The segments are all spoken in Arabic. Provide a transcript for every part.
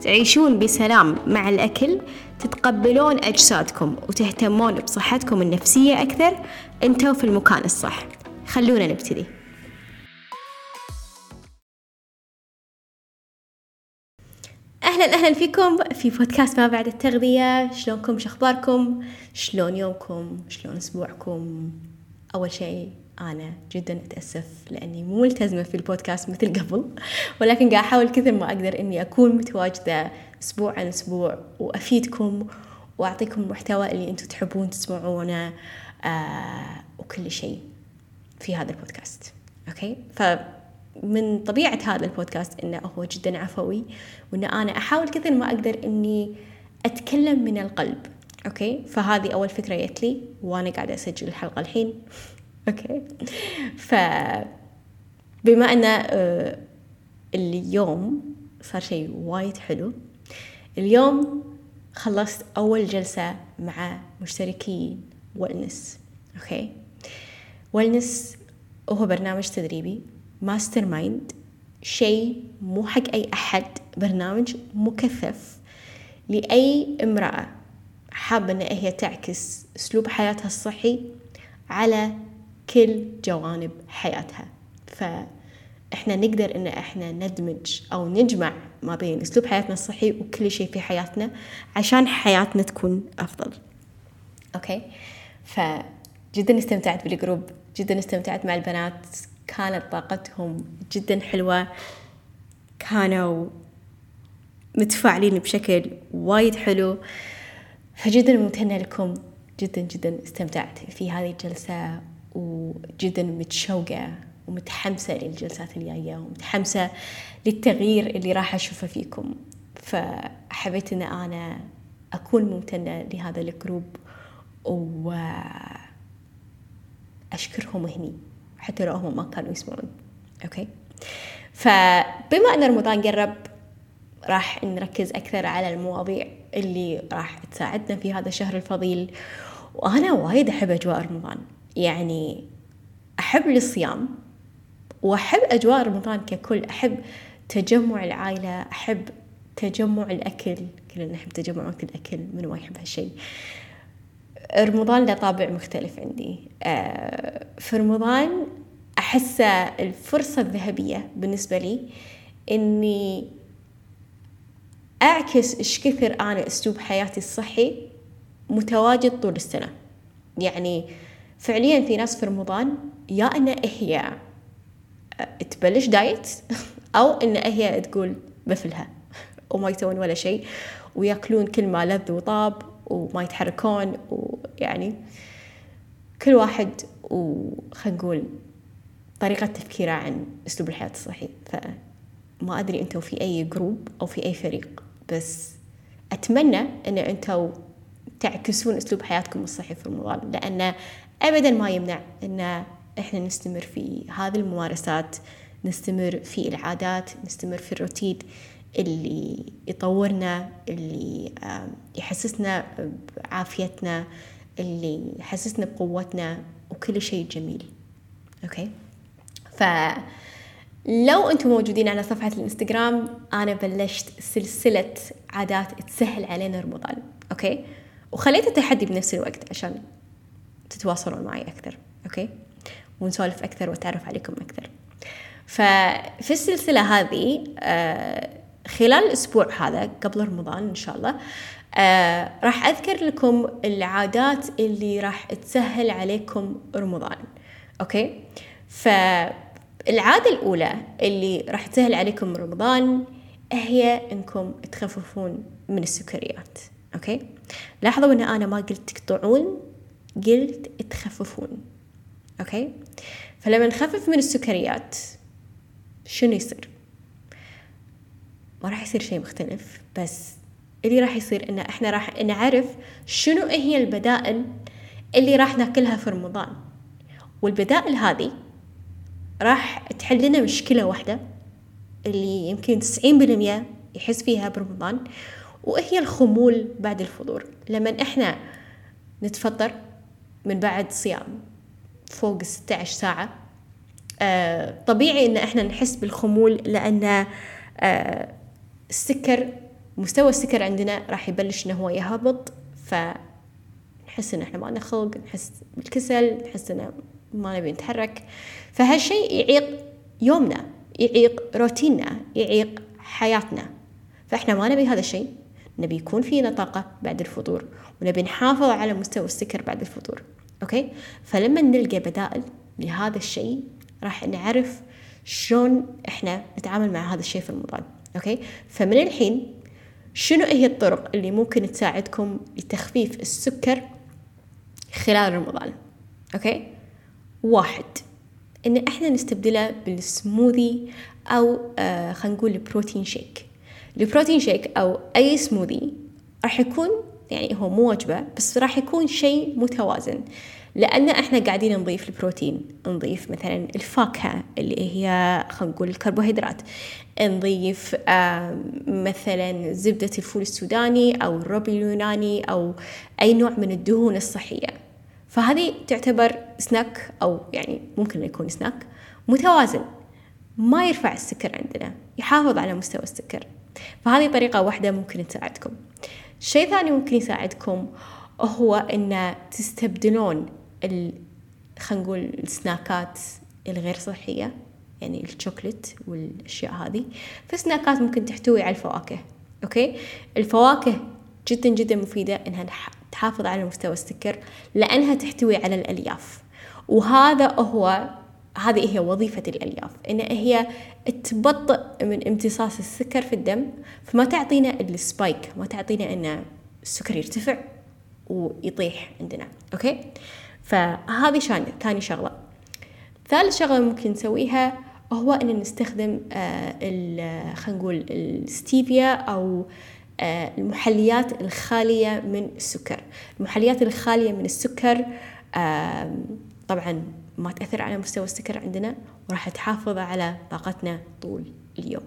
تعيشون بسلام مع الأكل تتقبلون أجسادكم وتهتمون بصحتكم النفسية أكثر. أنتوا في المكان الصح. خلونا نبتدي. أهلا أهلا فيكم في بودكاست ما بعد التغذية. شلونكم؟ شخباركم؟ شلون يومكم؟ شلون أسبوعكم؟ أول شيء أنا جدا أتأسف لأني مو ملتزمة في البودكاست مثل قبل ولكن قاعد أحاول كثر ما أقدر إني أكون متواجدة أسبوع عن أسبوع وأفيدكم وأعطيكم المحتوى اللي أنتم تحبون تسمعونه آه وكل شيء في هذا ال podcast. okay؟ فمن طبيعة هذا البودكاست إنه هو جدا عفوي وإن أنا أحاول كثر ما أقدر إني أتكلم من القلب. okay؟ فهذه أول فكرة جت لي وأنا قاعدة أسجل الحلقة الحين. okay. ف بما أن آه، اليوم صار شيء وايد حلو اليوم خلصت أول جلسة مع مشتركي wellness okay. wellness هو برنامج تدريبي mastermind شيء مو حق أي أحد برنامج مكثف لأي امرأة حابة أن هي تعكس أسلوب حياتها الصحي على كل جوانب حياتها. فإحنا نقدر إن إحنا ندمج أو نجمع ما بين أسلوب حياتنا الصحي وكل شيء في حياتنا عشان حياتنا تكون أفضل. okay؟ فجدا استمتعت بال group جدا استمتعت مع البنات كانت طاقتهم جدا حلوة. كانوا متفاعلين بشكل وايد حلو. فجدا ممتنة لكم. جدا جدا استمتعت في هذه الجلسة. وجدا متشوقة ومتحمسة للجلسات الجاية ومتحمسة للتغيير اللي راح أشوفه فيكم. فحبيت أن أنا أكون ممتنة لهذا الجروب وأشكرهم هني حتى لو هم ما كانوا يسمعون. أوكي؟ فبما أن رمضان قرب راح نركز أكثر على المواضيع اللي راح تساعدنا في هذا الشهر الفضيل. وأنا وايد أحب أجواء رمضان. يعني أحب الصيام وأحب أجواء رمضان ككل. أحب تجمع العائلة أحب تجمع الأكل. كلنا نحب تجمع وقت الأكل من ما يحب هالشيء رمضان له طابع مختلف عندي. آه، في رمضان أحس الفرصة الذهبية بالنسبة لي إني أعكس إيش كثر أنا أسلوب حياتي الصحي متواجد طول السنة. يعني فعليا في ناس في رمضان يا أن هي تبلش دايت أو إن هي تقول بفلها. وما يسوون ولا شيء. ويأكلون كل ما لذ وطاب وما يتحركون ويعني كل واحد وخلينا نقول طريقة تفكيره عن أسلوب الحياة الصحي فما أدري أنتوا في أي جروب أو في أي فريق بس أتمنى أن أنتوا تعكسون أسلوب حياتكم الصحي في رمضان. لأن أبدا ما يمنع أن إحنا نستمر في هذه الممارسات نستمر في العادات نستمر في الروتين اللي يطورنا اللي يحسسنا بعافيتنا اللي يحسسنا بقوتنا وكل شيء جميل. okay؟ فلو أنتم موجودين على صفحة الإنستغرام أنا بلشت سلسلة عادات تسهل علينا رمضان. okay؟ وخليت التحدي بنفس الوقت عشان تتواصلون معي أكثر okay؟ ونسولف أكثر وأتعرف عليكم أكثر ففي السلسلة هذه آه، خلال الأسبوع هذا قبل رمضان إن شاء الله آه، راح أذكر لكم العادات اللي راح تسهل عليكم رمضان okay؟ فالعادة الأولى اللي راح تسهل عليكم رمضان هي إنكم تخففون من السكريات okay؟ لاحظوا إن أنا ما قلت تقطعون قلت تخففون. okay؟ فلما نخفف من السكريات شنو يصير؟ ما راح يصير شيء مختلف بس اللي راح يصير إن إحنا راح نعرف شنو هي البدائل اللي راح ناكلها في رمضان. والبدائل هذه راح تحل لنا مشكلة واحدة اللي يمكن تسعين بالمية يحس فيها برمضان وهي الخمول بعد الفطور. لما إحنا نتفطر من بعد صيام فوق 16 ساعة. آه طبيعي إن إحنا نحس بالخمول لأن آه السكر مستوى السكر عندنا راح يبلش انه هو يهبط فنحس إن إحنا ما نخلق نحس بالكسل نحس إن ما نبي نتحرك. فهالشيء يعيق يومنا يعيق روتيننا يعيق حياتنا. فإحنا ما نبي هذا الشيء. نبي يكون فينا طاقة بعد الفطور ونبي نحافظ على مستوى السكر بعد الفطور okay؟ فلما نلقى بدائل لهذا الشيء راح نعرف شلون إحنا نتعامل مع هذا الشيء في رمضان okay؟ فمن الحين شنو هي الطرق اللي ممكن تساعدكم لتخفيف السكر خلال رمضان okay؟ واحد إن إحنا نستبدله بالسموذي أو آه خلينا نقول ال protein shake. البروتين شيك أو أي سموذي راح يكون يعني هو مو وجبة بس راح يكون شيء متوازن. لأن إحنا قاعدين نضيف البروتين نضيف مثلا الفاكهة اللي هي خلينا نقول الكربوهيدرات. نضيف مثلا زبدة الفول السوداني أو الروبي اليوناني أو أي نوع من الدهون الصحية. فهذه تعتبر سناك أو يعني ممكن يكون سناك متوازن. ما يرفع السكر عندنا يحافظ على مستوى السكر. فهذه طريقة واحدة ممكن تساعدكم. شيء ثاني ممكن يساعدكم هو أن تستبدلون خلينا نقول السناكات الغير صحية يعني الشوكلت والأشياء هذه. فسناكات ممكن تحتوي على الفواكه أوكي؟ الفواكه جدا جدا مفيدة إنها تحافظ على مستوى السكر لأنها تحتوي على الألياف. وهذا هو هذه هي وظيفة الألياف إن هي تبطئ من امتصاص السكر في الدم فما تعطينا ال spike ما تعطينا إن السكر يرتفع ويطيح عندنا okay؟ فهذه شان ثاني شغلة. ثالث شغلة ممكن نسويها هو أن نستخدم آه خلينا نقول الستيفيا أو آه المحليات الخالية من السكر. المحليات الخالية من السكر آه طبعا ما تأثر على مستوى السكر عندنا وراح تحافظ على طاقتنا طول اليوم.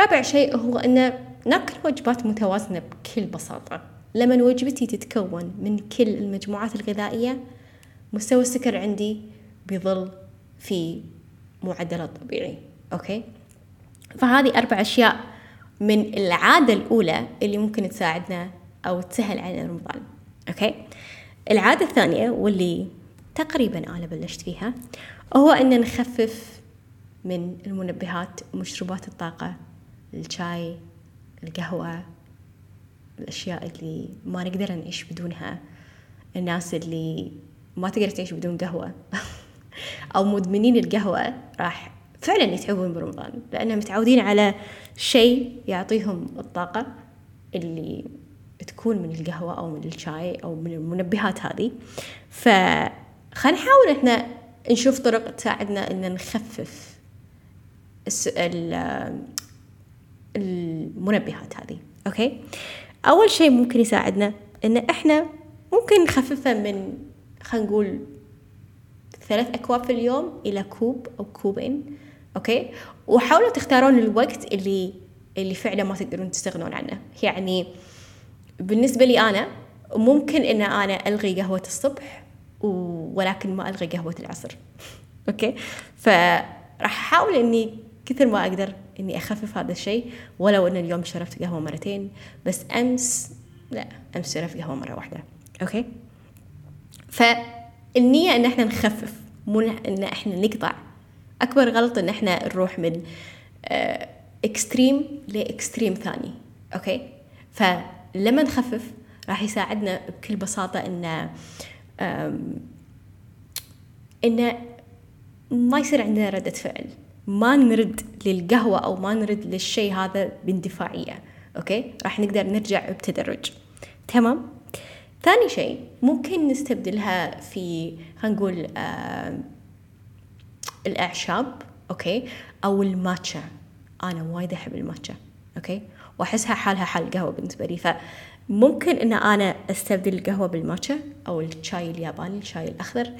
رابع شيء هو أن نأكل وجبات متوازنة بكل بساطة. لما وجبتي تتكون من كل المجموعات الغذائية مستوى السكر عندي بيظل في معدله الطبيعي okay؟ فهذه أربع أشياء من العادة الأولى اللي ممكن تساعدنا أو تسهل علينا رمضان okay؟ العادة الثانية واللي تقريبا أنا بلشت فيها هو أن نخفف من المنبهات ومشروبات الطاقة الشاي القهوة الأشياء اللي ما نقدر نعيش بدونها الناس اللي ما تقدر تعيش بدون قهوة. أو مدمنين القهوة راح فعلا يتعبون برمضان لأنهم متعودين على شيء يعطيهم الطاقة اللي تكون من القهوة أو من الشاي أو من المنبهات هذه. فخلينا نحاول إحنا نشوف طرق تساعدنا إن نخفف المنبهات هذه. أوكي؟ أول شيء ممكن يساعدنا إن إحنا ممكن نخففها من خلينا نقول ثلاث أكواب في اليوم إلى كوب أو كوبين. okay؟ وحاولوا تختارون الوقت اللي اللي فعلا ما تقدرون تستغنون عنه. يعني بالنسبة لي أنا ممكن إن أنا ألغي قهوة الصبح ولكن ما ألغي قهوة العصر. okay؟ فراح أحاول إني كثر ما أقدر إني أخفف هذا الشيء ولو إن اليوم شربت قهوة مرتين بس أمس لا أمس شربت قهوة مرة واحدة. okay؟ فالنية إن إحنا نخفف مو إن إحنا نقطع. أكبر غلط إن إحنا نروح من extreme ل extreme ثاني. okay؟ فلما نخفف راح يساعدنا بكل بساطة إن إن ما يصير عندنا ردة فعل. ما نرد للقهوة أو ما نرد للشيء هذا باندفاعية. okay؟ راح نقدر نرجع بتدرج. تمام؟ ثاني شيء ممكن نستبدلها في خلينا نقول آه الأعشاب. okay؟ أو ال matcha. أنا وايد أحب ال matcha. okay؟ وأحسها حالها حال القهوة بالنسبة لي. ف ممكن إن أنا أستبدل القهوة بال matcha أو الشاي الياباني الشاي الأخضر. آه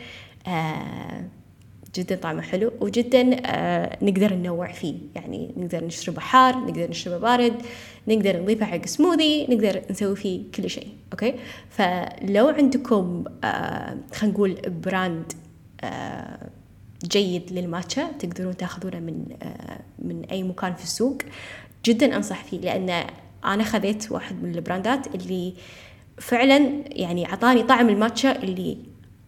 جدا طعمه حلو وجدا آه نقدر ننوع فيه. يعني نقدر نشربه حار نقدر نشربه بارد نقدر نضيفه حق سموذي نقدر نسوي فيه كل شيء okay؟ فلو عندكم آه خلينا نقول brand آه جيد لل matcha تقدرون تاخذونه من آه من أي مكان في السوق جدا أنصح فيه لأن أنا خذيت واحد من ال brand ات اللي فعلا يعني أعطاني طعم ال matcha اللي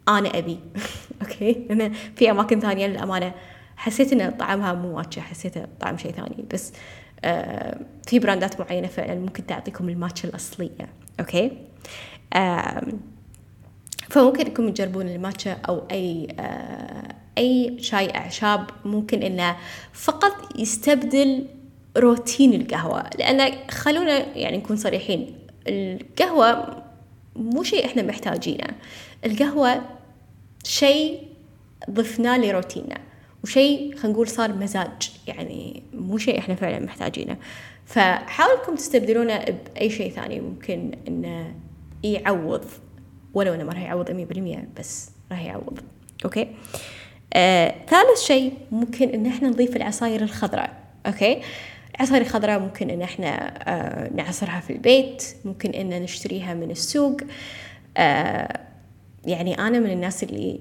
أنا أبي. okay؟ أنا في أماكن ثانية للأمانة حسيت إن طعمها مو matcha حسيته طعم شيء ثاني. بس آه في brand ات معينة فعلا ممكن تعطيكم ال matcha الأصلية okay؟ آه فممكن أنكم تجربون ال matcha أو أي آه أي شاي أعشاب ممكن إنه فقط يستبدل روتين القهوة. لأن خلونا يعني نكون صريحين القهوة مو شيء إحنا محتاجينه. القهوة شيء ضفناه لروتيننا وشيء خلينا نقول صار مزاج يعني مو شيء إحنا فعلا محتاجينه. فحاولوا إنكم تستبدلونه بأي شيء ثاني ممكن إنه يعوض ولو إنه ما راح يعوض 100% بس راح يعوض. okay؟ آه، ثالث شيء ممكن إن إحنا نضيف العصاير الخضراء. okay؟ العصاير الخضراء ممكن إن إحنا آه نعصرها في البيت ممكن إن نشتريها من السوق. آه يعني أنا من الناس اللي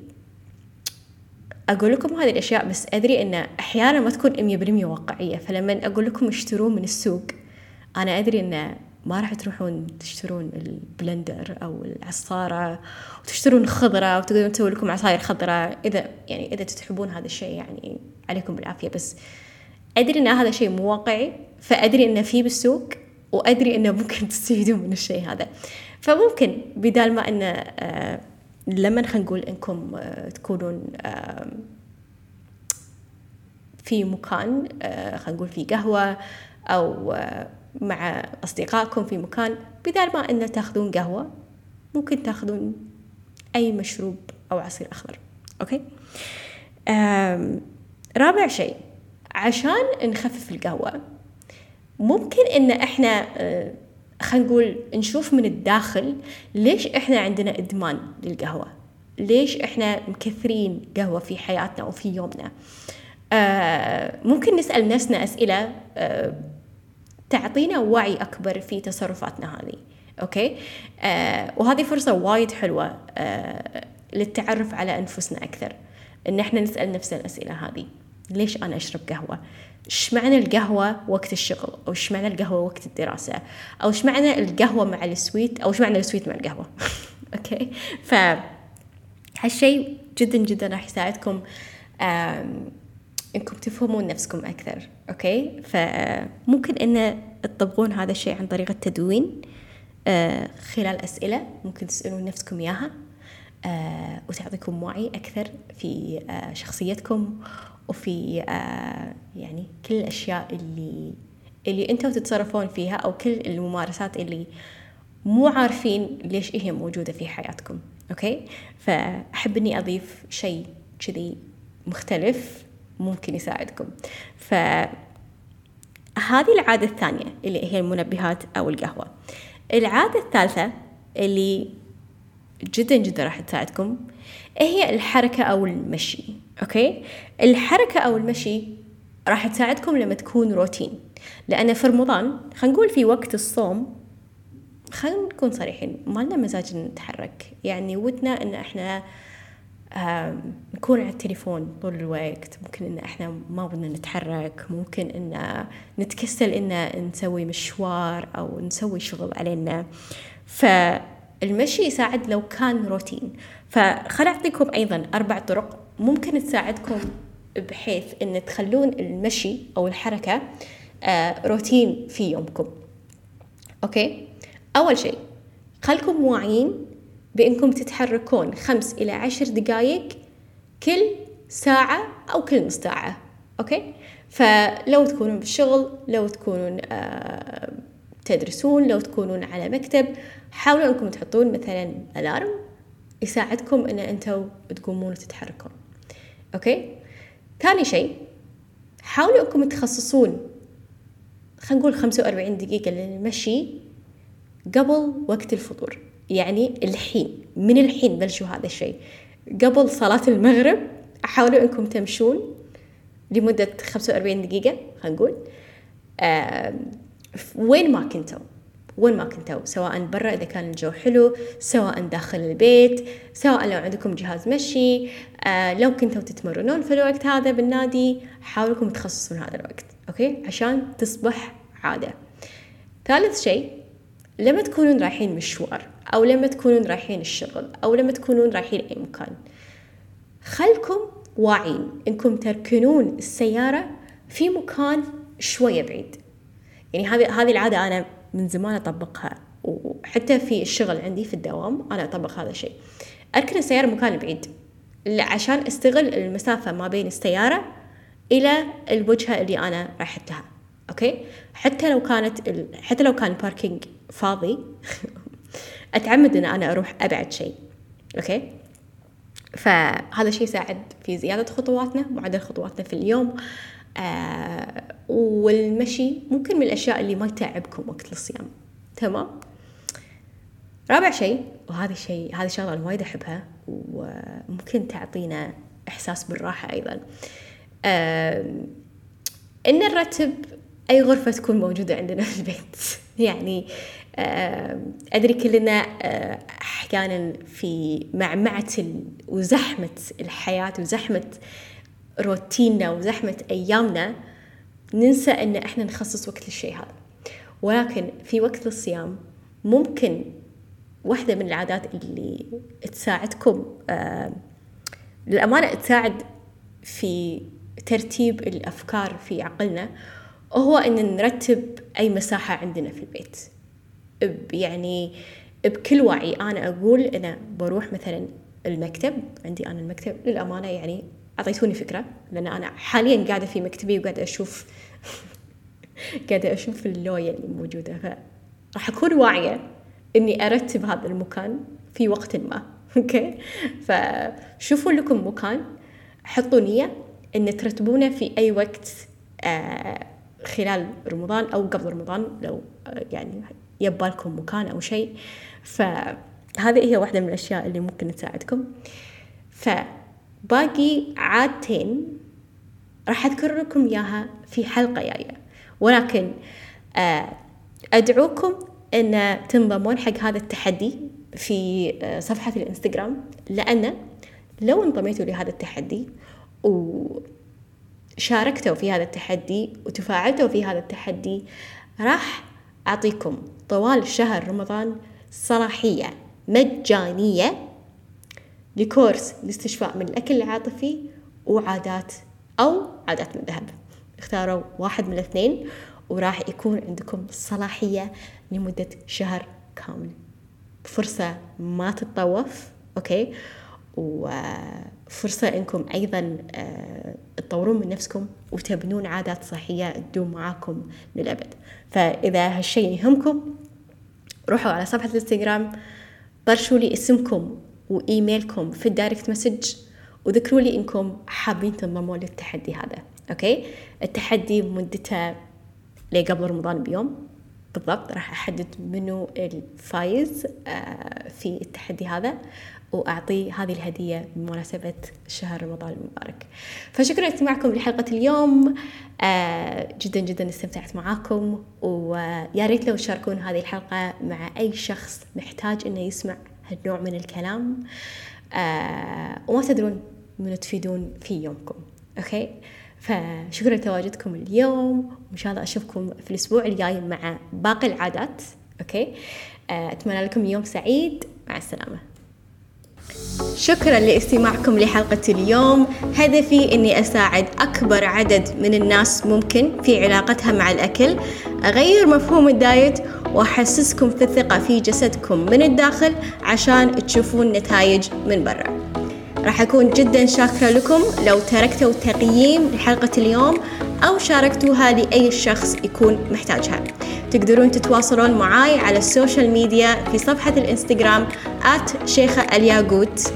أقول لكم هذه الأشياء بس أدري إن أحيانا ما تكون 100% واقعية. فلما أقول لكم اشترون من السوق أنا أدري إن ما راح تروحون تشترون البلندر أو العصارة وتشترون خضرة وتقدرون تسوي لكم عصاير خضراء إذا يعني إذا تحبون هذا الشيء يعني عليكم بالعافية. بس أدري إن هذا شيء مو واقعي فأدري انه في بالسوق وأدري انه ممكن تستفيدون من الشيء هذا. فممكن بدال ما انه آه لما خلينا نقول إنكم آه تكونون في مكان آه خلينا نقول في قهوة أو آه مع أصدقائكم في مكان بدال ما إنه تأخذون قهوة ممكن تأخذون أي مشروب أو عصير أخضر. أوكي؟ رابع شيء عشان نخفف القهوة ممكن إن إحنا خلينا نقول نشوف من الداخل ليش إحنا عندنا إدمان للقهوة؟ ليش إحنا مكثرين قهوة في حياتنا وفي يومنا؟ آه ممكن نسأل نفسنا أسئلة آه تعطينا وعي أكبر في تصرفاتنا هذه okay؟ آه وهذه فرصة وايد حلوة آه للتعرف على أنفسنا أكثر إن إحنا نسأل نفسنا الأسئلة هذه. ليش أنا أشرب قهوة؟ إيش معنى القهوة وقت الشغل؟ أو إيش معنى القهوة وقت الدراسة؟ أو إيش معنى القهوة مع ال sweet؟ أو إيش معنى ال sweet مع القهوة؟ okay؟ ف هالشيء جدا جدا راح يساعدكم إنكم تفهمون نفسكم أكثر okay؟ فممكن إن تطبقون هذا الشيء عن طريق التدوين آه خلال أسئلة ممكن تسألون نفسكم إياها آه وتعطيكم وعي أكثر في آه شخصيتكم وفي يعني كل الأشياء اللي اللي أنتم تتصرفون فيها أو كل الممارسات اللي مو عارفين ليش هي موجودة في حياتكم أوكي؟ فأحب إني أضيف شيء كذي مختلف ممكن يساعدكم. ف هذه العادة الثانية اللي هي المنبهات أو القهوة. العادة الثالثة اللي جدا جدا راح تساعدكم هي الحركة أو المشي. أوكي؟ الحركة أو المشي راح تساعدكم لما تكون روتين. لأن في رمضان خلينا نقول في وقت الصوم خلينا نكون صريحين ما لنا مزاج نتحرك. يعني ودنا إن إحنا نكون على التليفون طول الوقت. ممكن إن إحنا ما بدنا نتحرك. ممكن إن نتكسل إن نسوي مشوار أو نسوي شغل علينا. فالمشي يساعد لو كان روتين. فخل أعطيكم أيضا أربع طرق ممكن تساعدكم بحيث إن تخلون المشي أو الحركة روتين في يومكم. أوكي؟ أول شيء خلكم واعيين بإنكم تتحركون خمس إلى عشر دقائق كل ساعة أو كل نص ساعة. okay؟ فلو تكونون بالشغل لو تكونون آه تدرسون لو تكونون على مكتب حاولوا إنكم تحطون مثلا alarm يساعدكم إن أنتم تقومون وتتحركون. okay؟ ثاني شيء حاولوا أنكم تخصصون خلينا نقول 45 دقيقة للمشي قبل وقت الفطور. يعني الحين من الحين بلشوا هذا الشيء. قبل صلاة المغرب حاولوا أنكم تمشون لمدة 45 دقيقة خلينا نقول. آه وين ما كنتوا. وين ما كنتوا سواء برا إذا كان الجو حلو سواء داخل البيت سواء لو عندكم جهاز مشي آه لو كنتوا تتمرنون في الوقت هذا بالنادي حاولوا تخصصون هذا الوقت أوكي؟ عشان تصبح عادة. ثالث شيء لما تكونون رايحين مشوار أو لما تكونون رايحين الشغل أو لما تكونون رايحين أي مكان. خلكم واعين إنكم تركنون السيارة في مكان شوية بعيد. يعني هذه هذه العادة أنا من زمان أطبقها وحتى في الشغل عندي في الدوام أنا أطبق هذا الشيء. أركن السيارة مكان بعيد عشان أستغل المسافة ما بين السيارة إلى الوجهة اللي أنا رايحتها أوكي؟ حتى لو كانت ال... حتى لو كان ال parking فاضي أتعمد إن أنا أروح أبعد شيء. okay؟ فهذا الشيء يساعد في زيادة خطواتنا معدل خطواتنا في اليوم. آه والمشي ممكن من الأشياء اللي ما يتعبكم وقت الصيام. تمام؟ رابع شيء وهذا الشيء هذه الشغلة أنا وايد أحبها وممكن تعطينا إحساس بالراحة أيضا. آه إن نرتب أي غرفة تكون موجودة عندنا في البيت. يعني أدري كلنا آه، أحيانا في معمعة وزحمة الحياة وزحمة روتيننا وزحمة أيامنا ننسى أن إحنا نخصص وقت للشيء هذا. ولكن في وقت الصيام ممكن واحدة من العادات اللي تساعدكم آه للأمانة تساعد في ترتيب الأفكار في عقلنا هو أن نرتب أي مساحة عندنا في البيت. يعني بكل وعي أنا أقول أنا بروح مثلا المكتب عندي أنا المكتب للأمانة يعني أعطيتوني فكرة لأن أنا حاليا قاعدة في مكتبي وقاعدة أشوف قاعدة أشوف اللوية اللي موجودة. فراح أكون واعية إني أرتب هذا المكان في وقت ما. أوكي؟ فشوفوا لكم مكان حطوا نية إن ترتبونه في أي وقت آه خلال رمضان أو قبل رمضان لو آه يعني يبالكم مكان أو شيء. فهذه هي واحدة من الأشياء اللي ممكن تساعدكم. فباقي عادتين راح أذكر لكم إياها في حلقة جاية. ولكن آه، أدعوكم أن تنضمون حق هذا التحدي في آه، صفحة الإنستغرام لأن لو انضميتوا لهذا التحدي وشاركتوا في هذا التحدي وتفاعلتوا في هذا التحدي راح أعطيكم طوال شهر رمضان صلاحية مجانية لكورس الاستشفاء من الأكل العاطفي وعادات أو عادات من ذهب اختاروا واحد من الاثنين وراح يكون عندكم صلاحية لمدة شهر كامل. فرصة ما تتطوف أوكي؟ وفرصة إنكم أيضا آه، تطورون من نفسكم وتبنون عادات صحية تدوم معاكم للأبد. فإذا هالشيء يهمكم روحوا على صفحة الإنستغرام طرشوا لي اسمكم وإيميلكم في ال direct message وذكروا لي إنكم حابين تنضمون للتحدي هذا okay؟ التحدي مدته لقبل رمضان بيوم. بالضبط راح أحدد منو الفايز آه، في التحدي هذا وأعطيه هذه الهدية بمناسبة شهر رمضان المبارك. فشكرا لاستماعكم لحلقة اليوم. آه جدا جدا استمتعت معاكم ويا ريت لو تشاركون هذه الحلقة مع أي شخص محتاج إنه يسمع هالنوع من الكلام آه وما تدرون من تفيدون في يومكم okay؟ فشكرا لتواجدكم اليوم وإن شاء الله أشوفكم في الأسبوع الجاي مع باقي العادات okay؟ آه أتمنى لكم يوم سعيد مع السلامة. شكرا لاستماعكم لحلقة اليوم. هدفي أني أساعد أكبر عدد من الناس ممكن في علاقتها مع الأكل. أغير مفهوم ال diet وأحسسكم في الثقة في جسدكم من الداخل عشان تشوفون نتائج من برا. راح أكون جدا شاكرة لكم. لو تركتوا تقييم لحلقة اليوم أو شاركتوها لأي شخص يكون محتاجها. تقدرون تتواصلون معاي على ال social media في صفحة الإنستغرام at شيخة الياقوت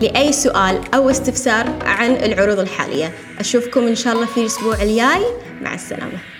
لأي سؤال أو استفسار عن العروض الحالية. أشوفكم إن شاء الله في الأسبوع الجاي. مع السلامة.